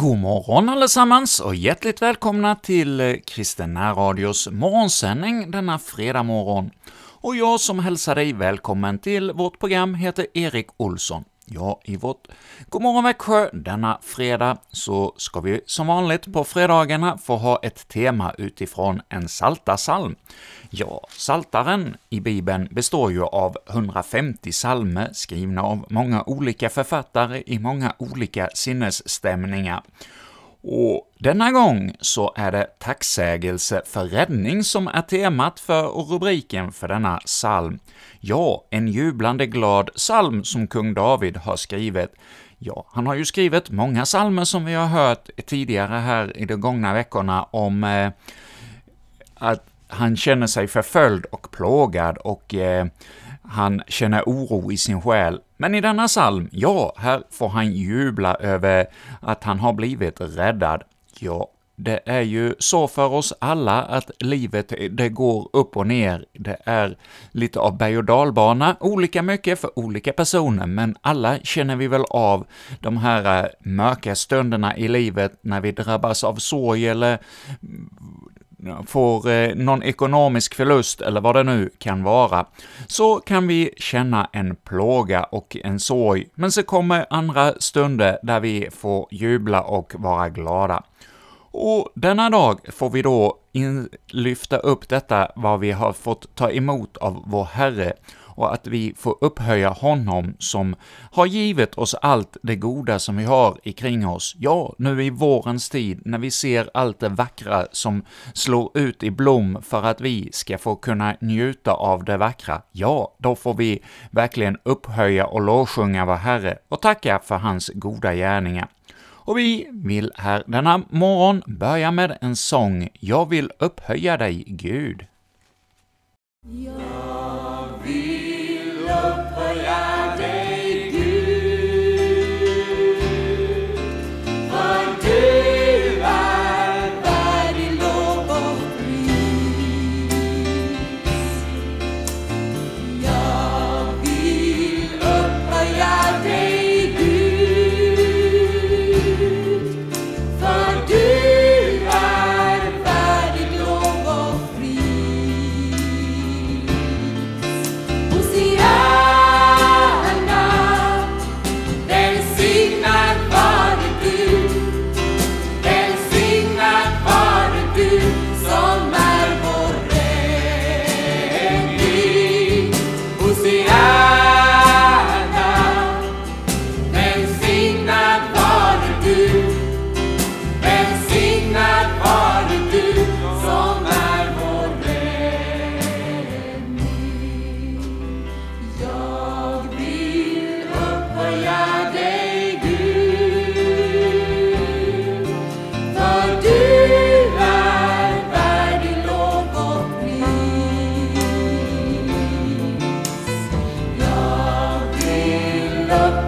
God morgon allesammans och hjärtligt välkomna till eh, Kristen Radios morgonsändning denna fredag morgon. Och jag som hälsar dig välkommen till vårt program heter Erik Olsson. Ja, i vårt Godmorgon Växjö denna fredag så ska vi som vanligt på fredagarna få ha ett tema utifrån en saltasalm. Ja, saltaren i Bibeln består ju av 150 salmer skrivna av många olika författare i många olika sinnesstämningar. Och denna gång så är det tacksägelse för räddning som är temat för och rubriken för denna psalm. Ja, en jublande glad psalm som kung David har skrivit. Ja, han har ju skrivit många psalmer som vi har hört tidigare här i de gångna veckorna om eh, att han känner sig förföljd och plågad och eh, han känner oro i sin själ. Men i denna psalm, ja, här får han jubla över att han har blivit räddad. Ja, det är ju så för oss alla att livet, det går upp och ner. Det är lite av berg och dalbana, olika mycket för olika personer, men alla känner vi väl av de här eh, mörka stunderna i livet när vi drabbas av sorg eller får eh, någon ekonomisk förlust eller vad det nu kan vara, så kan vi känna en plåga och en sorg, men så kommer andra stunder där vi får jubla och vara glada. Och denna dag får vi då in, lyfta upp detta, vad vi har fått ta emot av vår Herre, och att vi får upphöja honom som har givit oss allt det goda som vi har ikring oss. Ja, nu i vårens tid, när vi ser allt det vackra som slår ut i blom för att vi ska få kunna njuta av det vackra, ja, då får vi verkligen upphöja och lovsjunga vår Herre och tacka för hans goda gärningar. Och vi vill här denna morgon börja med en sång ”Jag vill upphöja dig, Gud”. Ja. love.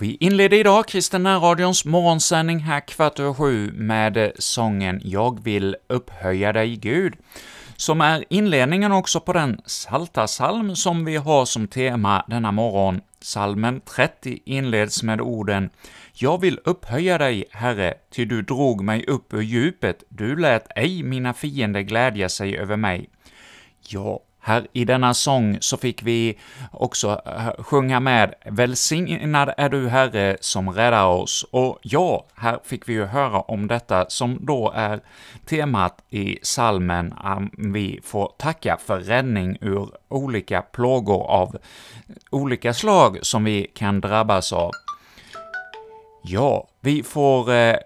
Vi inleder idag Kristen radions morgonsändning här kvart över sju med sången ”Jag vill upphöja dig, Gud”, som är inledningen också på den Saltarsalm som vi har som tema denna morgon. Salmen 30 inleds med orden ”Jag vill upphöja dig, Herre, ty du drog mig upp ur djupet, du lät ej mina fiender glädja sig över mig.” Ja, här i denna sång så fick vi också eh, sjunga med ”Välsignad är du, Herre, som räddar oss”, och ja, här fick vi ju höra om detta som då är temat i salmen, vi får tacka för räddning ur olika plågor av olika slag som vi kan drabbas av. Ja, vi får eh,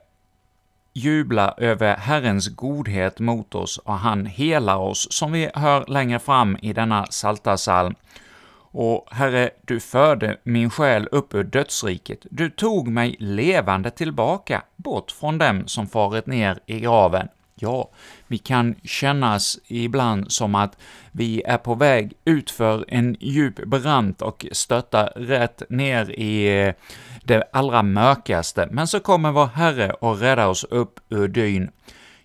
jubla över Herrens godhet mot oss och han helar oss, som vi hör längre fram i denna Psaltarpsalm. Och Herre, du förde min själ upp ur dödsriket, du tog mig levande tillbaka, bort från dem som farit ner i graven. Ja, vi kan kännas ibland som att vi är på väg utför en djup brant och stötta rätt ner i det allra mörkaste, men så kommer vår Herre och räddar oss upp ur dyn.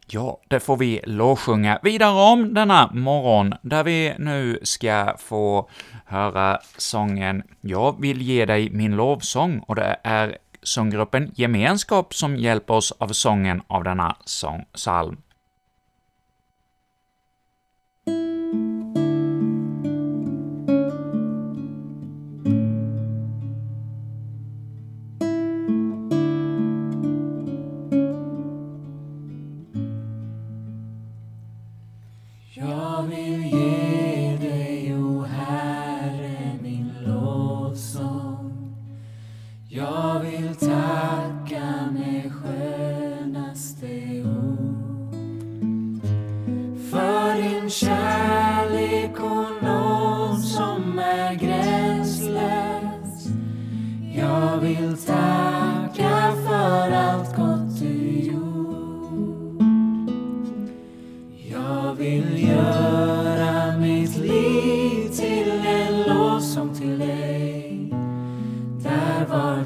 Ja, det får vi lovsjunga vidare om denna morgon, där vi nu ska få höra sången ”Jag vill ge dig min lovsång” och det är sånggruppen Gemenskap som hjälper oss av sången av denna sång, psalm.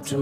Där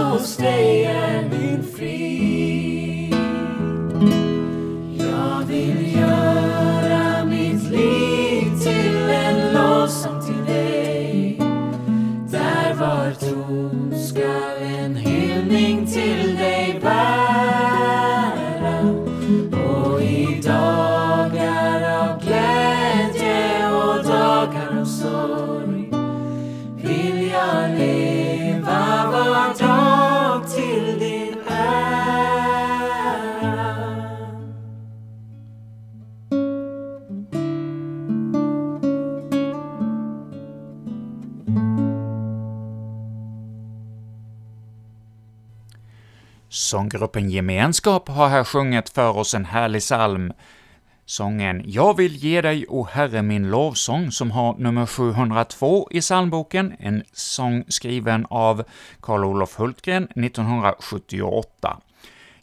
ser att hos dig är Sånggruppen Gemenskap har här sjungit för oss en härlig psalm, sången ”Jag vill ge dig, o Herre, min lovsång” som har nummer 702 i psalmboken, en sång skriven av Karl Olof Hultgren 1978.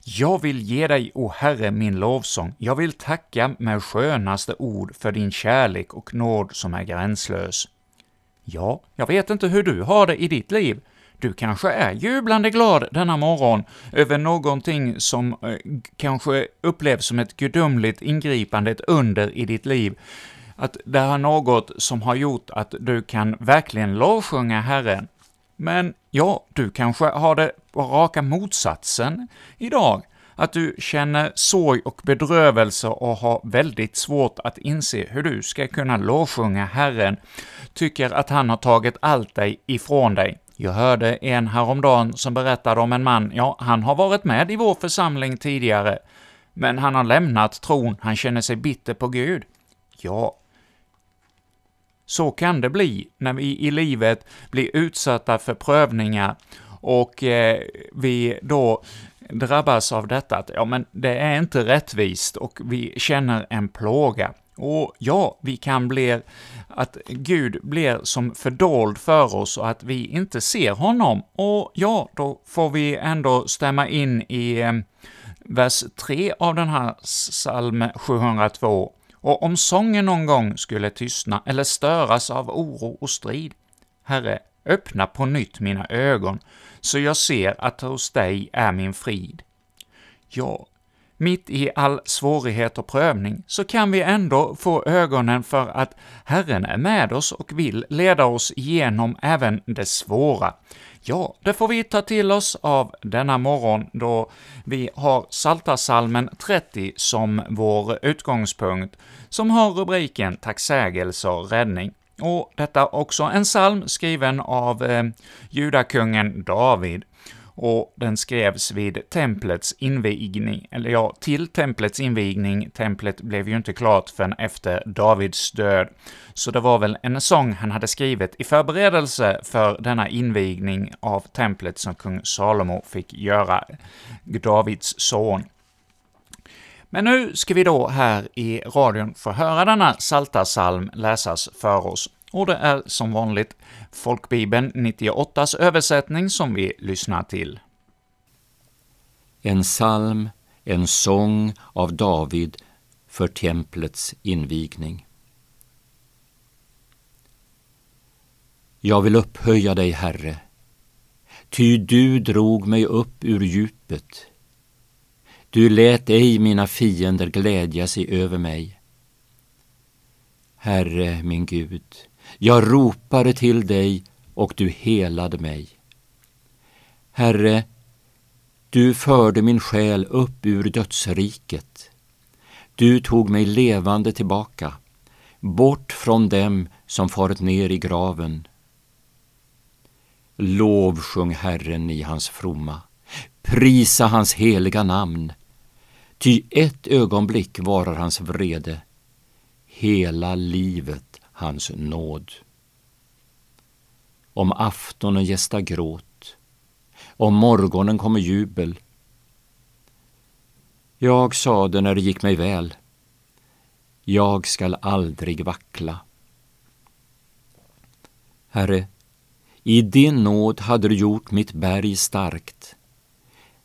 Jag vill ge dig, o Herre, min lovsång, jag vill tacka med skönaste ord för din kärlek och nåd som är gränslös. Ja, jag vet inte hur du har det i ditt liv, du kanske är jublande glad denna morgon över någonting som eh, kanske upplevs som ett gudomligt ingripande, ett under i ditt liv. Att det är något som har gjort att du kan verkligen lovsjunga Herren. Men ja, du kanske har det på raka motsatsen idag, att du känner sorg och bedrövelse och har väldigt svårt att inse hur du ska kunna lovsjunga Herren, tycker att han har tagit allt dig ifrån dig. Jag hörde en häromdagen som berättade om en man, ja, han har varit med i vår församling tidigare, men han har lämnat tron, han känner sig bitter på Gud. Ja, så kan det bli när vi i livet blir utsatta för prövningar och eh, vi då drabbas av detta att ja, men det är inte rättvist och vi känner en plåga. Och ja, vi kan bli, att Gud blir som fördold för oss och att vi inte ser honom. Och ja, då får vi ändå stämma in i eh, vers 3 av den här psalm 702. Och om sången någon gång skulle tystna eller störas av oro och strid, Herre, öppna på nytt mina ögon, så jag ser att hos dig är min frid. Ja, mitt i all svårighet och prövning, så kan vi ändå få ögonen för att Herren är med oss och vill leda oss igenom även det svåra. Ja, det får vi ta till oss av denna morgon, då vi har Saltasalmen 30 som vår utgångspunkt, som har rubriken ”Tacksägelse och räddning”. Och detta också en psalm skriven av eh, judakungen David och den skrevs vid templets invigning, eller ja, till templets invigning. Templet blev ju inte klart förrän efter Davids död, så det var väl en sång han hade skrivit i förberedelse för denna invigning av templet som kung Salomo fick göra, Davids son. Men nu ska vi då här i radion få höra denna salta salm läsas för oss, och det är som vanligt Folkbibeln 98s översättning som vi lyssnar till. En psalm, en sång av David för templets invigning. Jag vill upphöja dig, Herre, ty du drog mig upp ur djupet. Du lät ej mina fiender glädja sig över mig. Herre, min Gud, jag ropade till dig och du helade mig. Herre, du förde min själ upp ur dödsriket. Du tog mig levande tillbaka, bort från dem som farit ner i graven. Lovsjung Herren i hans fromma, prisa hans heliga namn. Ty ett ögonblick varar hans vrede, hela livet hans nåd. Om aftonen gästar gråt, om morgonen kommer jubel. Jag sade när det gick mig väl, jag skall aldrig vackla. Herre, i din nåd hade du gjort mitt berg starkt,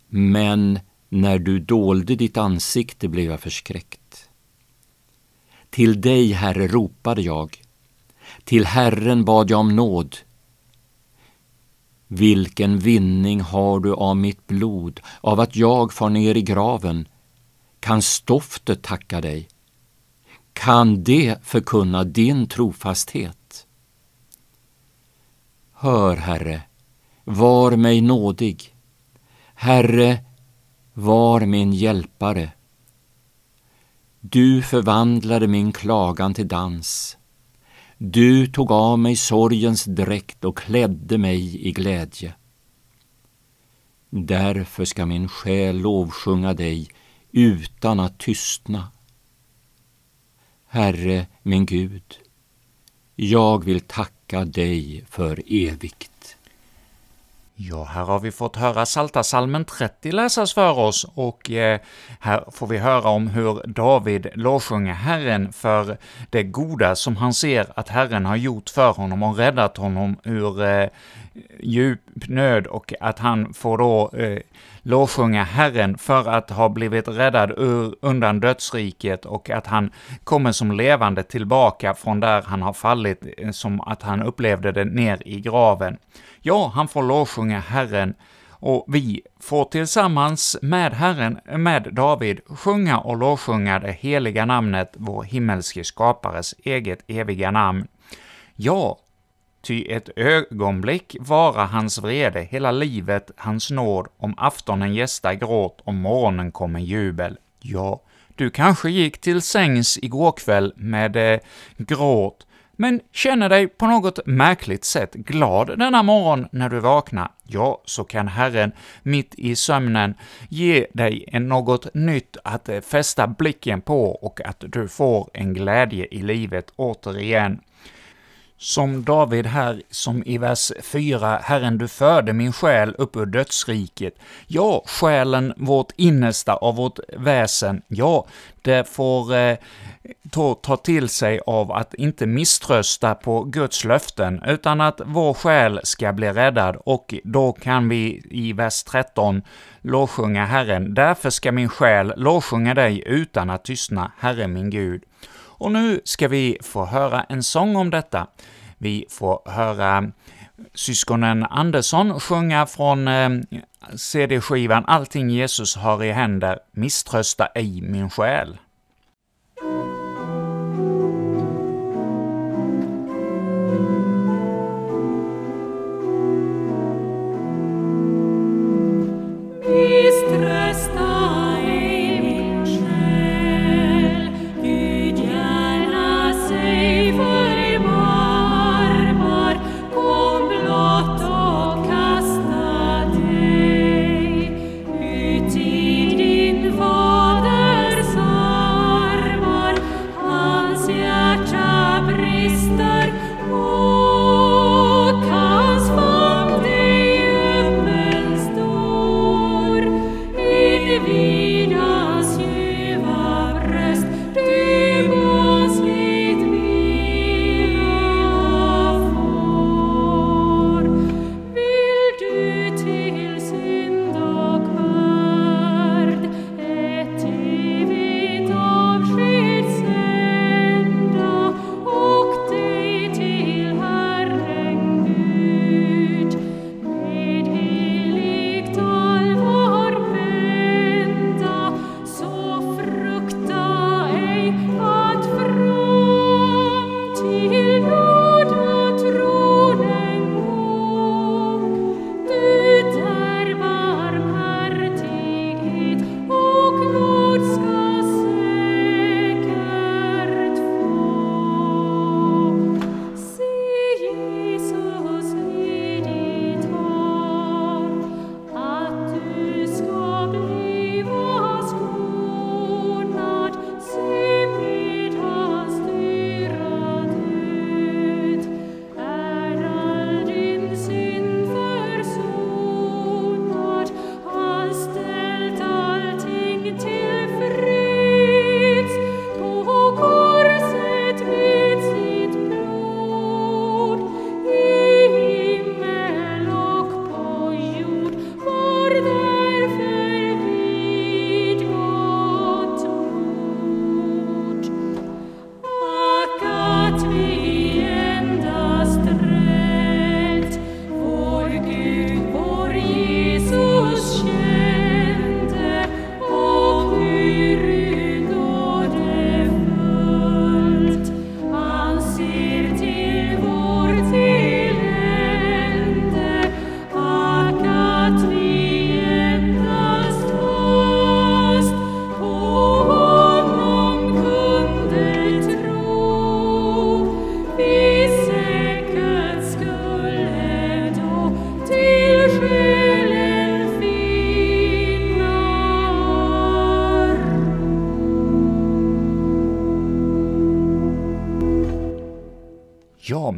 men när du dolde ditt ansikte blev jag förskräckt. Till dig, Herre, ropade jag. Till Herren bad jag om nåd. Vilken vinning har du av mitt blod, av att jag far ner i graven? Kan stoftet tacka dig? Kan det förkunna din trofasthet? Hör, Herre, var mig nådig. Herre, var min hjälpare. Du förvandlade min klagan till dans. Du tog av mig sorgens dräkt och klädde mig i glädje. Därför ska min själ lovsjunga dig utan att tystna. Herre, min Gud, jag vill tacka dig för evigt. Ja, här har vi fått höra Saltasalmen 30 läsas för oss, och eh, här får vi höra om hur David lovsjunger Herren för det goda som han ser att Herren har gjort för honom och räddat honom ur eh, djup nöd, och att han får då eh, lovsjunga Herren för att ha blivit räddad ur, undan dödsriket och att han kommer som levande tillbaka från där han har fallit, eh, som att han upplevde det ner i graven. Ja, han får lovsjunga Herren, och vi får tillsammans med Herren, med David, sjunga och lovsjunga det heliga namnet, vår himmelske skapares eget eviga namn. Ja, ty ett ögonblick vara hans vrede, hela livet hans nåd, om aftonen gästar gråt, om morgonen kommer jubel. Ja, du kanske gick till sängs igår kväll med eh, gråt, men känner dig på något märkligt sätt glad denna morgon när du vaknar, ja, så kan Herren mitt i sömnen ge dig något nytt att eh, fästa blicken på och att du får en glädje i livet återigen som David här, som i vers 4, ”Herren, du förde min själ upp ur dödsriket”. Ja, själen, vårt innersta av vårt väsen, ja, det får eh, ta, ta till sig av att inte misströsta på Guds löften, utan att vår själ ska bli räddad, och då kan vi i vers 13 lovsjunga Herren. ”Därför ska min själ lovsjunga dig utan att tystna, Herre min Gud”. Och nu ska vi få höra en sång om detta. Vi får höra syskonen Andersson sjunga från eh, CD-skivan ”Allting Jesus har i händer, misströsta ej min själ”.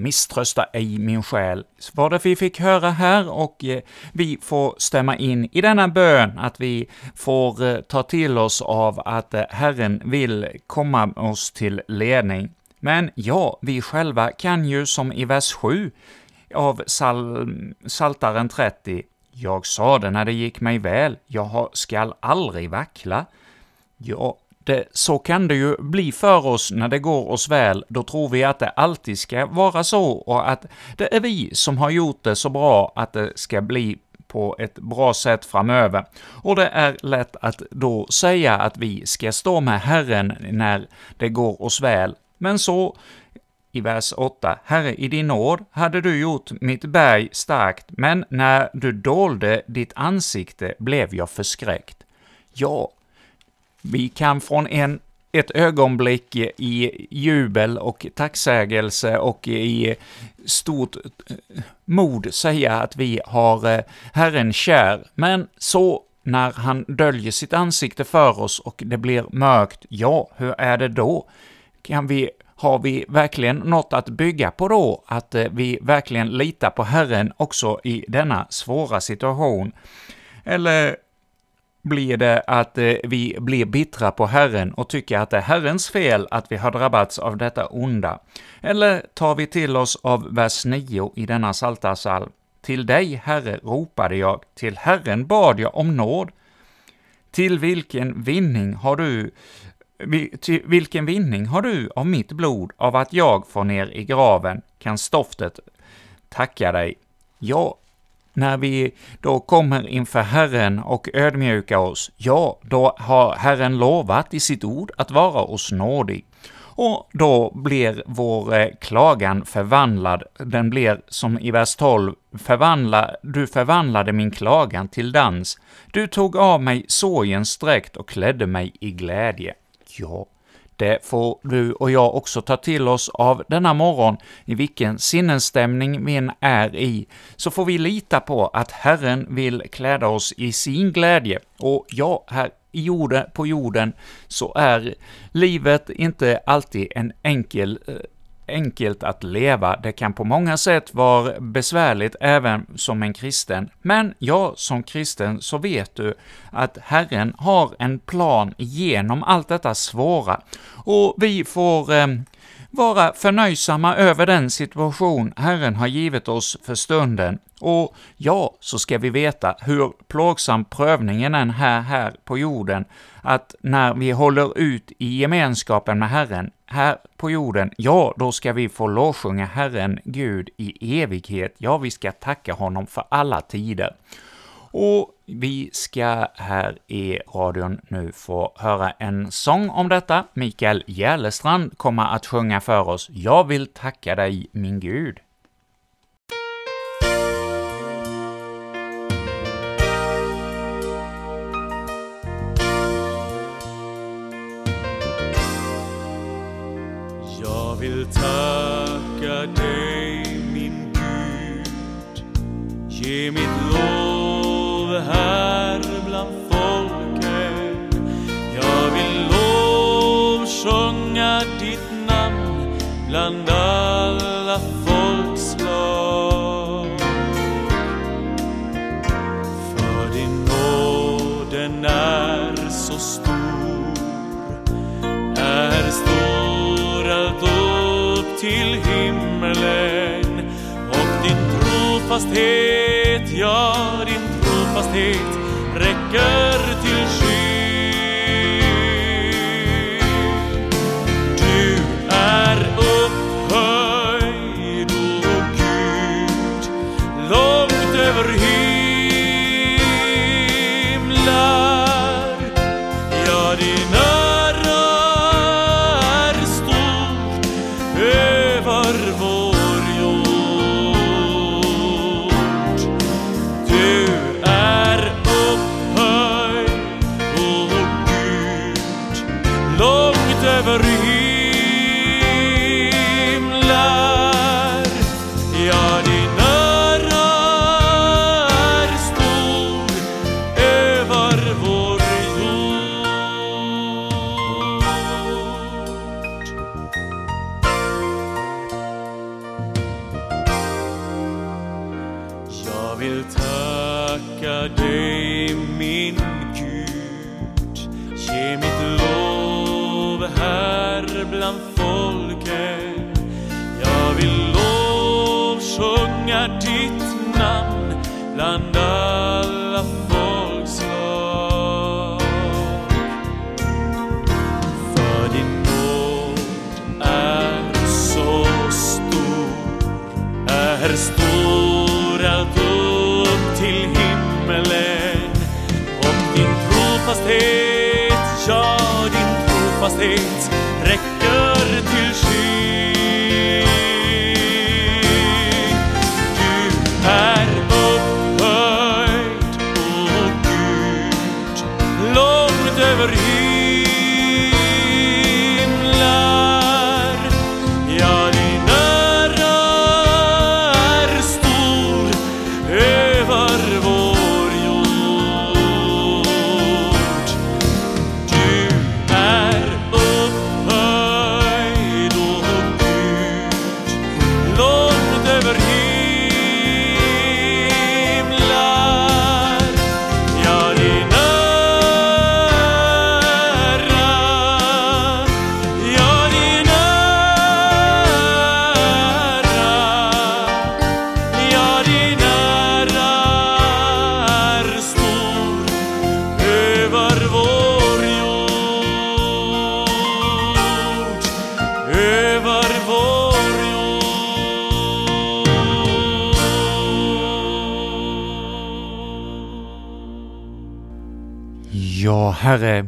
Misströsta ej min själ, var det vi fick höra här och eh, vi får stämma in i denna bön, att vi får eh, ta till oss av att eh, Herren vill komma oss till ledning. Men ja, vi själva kan ju som i vers 7 av Psalm, Saltaren 30, ”Jag sade när det gick mig väl, jag skall aldrig vackla”. Ja, det, så kan det ju bli för oss när det går oss väl, då tror vi att det alltid ska vara så, och att det är vi som har gjort det så bra att det ska bli på ett bra sätt framöver. Och det är lätt att då säga att vi ska stå med Herren när det går oss väl, men så i vers 8. Herre, i din nåd hade du gjort mitt berg starkt, men när du dolde ditt ansikte blev jag förskräckt. Ja, vi kan från en, ett ögonblick i jubel och tacksägelse och i stort eh, mod säga att vi har eh, Herren kär, men så när han döljer sitt ansikte för oss och det blir mörkt, ja, hur är det då? Kan vi har vi verkligen något att bygga på då, att eh, vi verkligen litar på Herren också i denna svåra situation? Eller blir det att eh, vi blir bittra på Herren och tycker att det är Herrens fel att vi har drabbats av detta onda? Eller tar vi till oss av vers 9 i denna psaltarpsalm? Till dig, Herre, ropade jag, till Herren bad jag om nåd. Till vilken vinning har du vilken vinning har du av mitt blod, av att jag får ner i graven? Kan stoftet tacka dig? Ja, när vi då kommer inför Herren och ödmjukar oss, ja, då har Herren lovat i sitt ord att vara oss nådig. Och då blir vår eh, klagan förvandlad, den blir som i vers 12, förvandla, du förvandlade min klagan till dans, du tog av mig sorgens dräkt och klädde mig i glädje. Ja, det får du och jag också ta till oss av denna morgon, i vilken sinnesstämning vi än är i, så får vi lita på att Herren vill kläda oss i sin glädje. Och ja, här i jorden, på jorden så är livet inte alltid en enkel eh, enkelt att leva. Det kan på många sätt vara besvärligt även som en kristen, men ja, som kristen så vet du att Herren har en plan genom allt detta svåra, och vi får eh, vara förnöjsamma över den situation Herren har givit oss för stunden, och ja, så ska vi veta hur plågsam prövningen än är här på jorden, att när vi håller ut i gemenskapen med Herren, här på jorden, ja, då ska vi få lovsjunga Herren Gud i evighet. Ja, vi ska tacka honom för alla tider. Och vi ska här i radion nu få höra en sång om detta. Mikael Järlestrand kommer att sjunga för oss ”Jag vill tacka dig, min Gud”. Vill tacka dig, min Gud, ge mitt lov här bland folken. Jag vill lovsjunga ditt namn bland alla trofasthet, ja, din trofasthet räcker. Namn bland alla folkslag. För din nåd är så stor, är stor allt upp till himmelen. Och din trofasthet, ja din trofasthet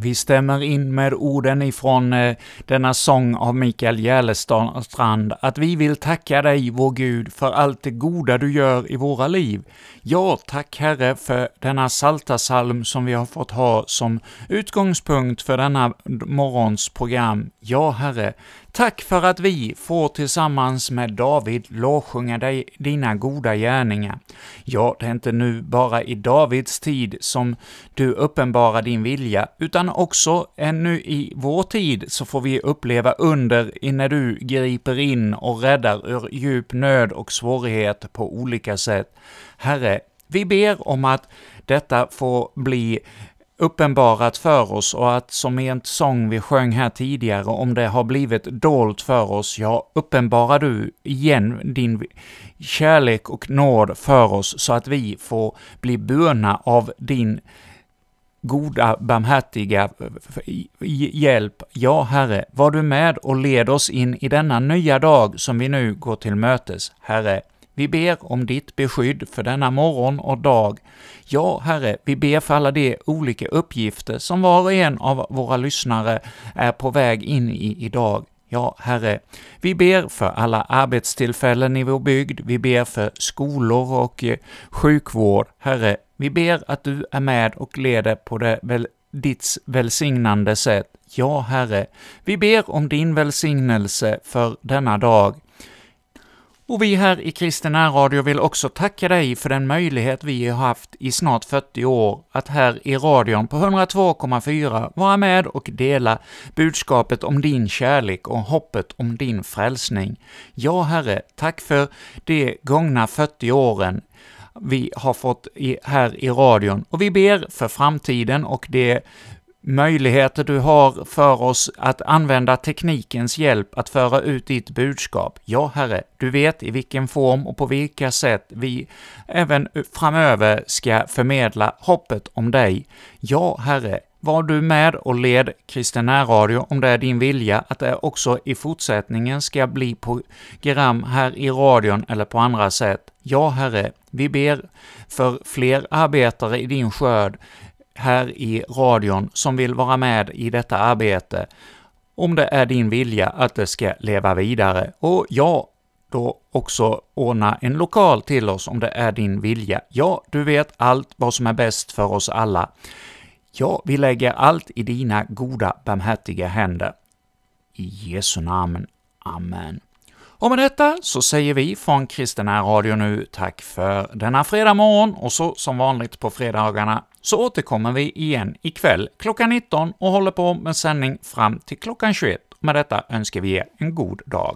vi stämmer in med orden ifrån eh, denna sång av Mikael Järlestrand, att vi vill tacka dig, vår Gud, för allt det goda du gör i våra liv. Ja, tack Herre för denna salta salm som vi har fått ha som utgångspunkt för denna morgons program. Ja, Herre, tack för att vi får tillsammans med David lovsjunga dig dina goda gärningar. Ja, det är inte nu bara i Davids tid som du uppenbarar din vilja, utan också ännu i vår tid så får vi uppleva under när du griper in och räddar ur djup nöd och svårighet på olika sätt. Herre, vi ber om att detta får bli uppenbarat för oss och att som i en sång vi sjöng här tidigare, om det har blivit dolt för oss, ja, uppenbara du igen din kärlek och nåd för oss så att vi får bli burna av din goda, barmhärtiga hjälp. Ja, Herre, var du med och led oss in i denna nya dag som vi nu går till mötes. Herre, vi ber om ditt beskydd för denna morgon och dag. Ja, Herre, vi ber för alla de olika uppgifter som var och en av våra lyssnare är på väg in i idag. Ja, Herre, vi ber för alla arbetstillfällen i vår bygd, vi ber för skolor och eh, sjukvård. Herre, vi ber att du är med och leder på det väl, ditt välsignande sätt. Ja, Herre, vi ber om din välsignelse för denna dag. Och vi här i Kristen Radio vill också tacka dig för den möjlighet vi har haft i snart 40 år att här i radion på 102,4 vara med och dela budskapet om din kärlek och hoppet om din frälsning. Ja, Herre, tack för de gångna 40 åren vi har fått i, här i radion, och vi ber för framtiden och det möjligheter du har för oss att använda teknikens hjälp att föra ut ditt budskap. Ja, Herre, du vet i vilken form och på vilka sätt vi även framöver ska förmedla hoppet om dig. Ja, Herre, var du med och led Kristen Radio om det är din vilja att det också i fortsättningen ska bli program här i radion eller på andra sätt. Ja, Herre, vi ber för fler arbetare i din skörd här i radion som vill vara med i detta arbete, om det är din vilja att det ska leva vidare. Och ja, då också ordna en lokal till oss om det är din vilja. Ja, du vet allt vad som är bäst för oss alla. Ja, vi lägger allt i dina goda, barmhärtiga händer. I Jesu namn. Amen. Och med detta så säger vi från Kristina Radio nu tack för denna fredag morgon, och så som vanligt på fredagarna så återkommer vi igen ikväll klockan 19 och håller på med sändning fram till klockan 21. Med detta önskar vi er en god dag.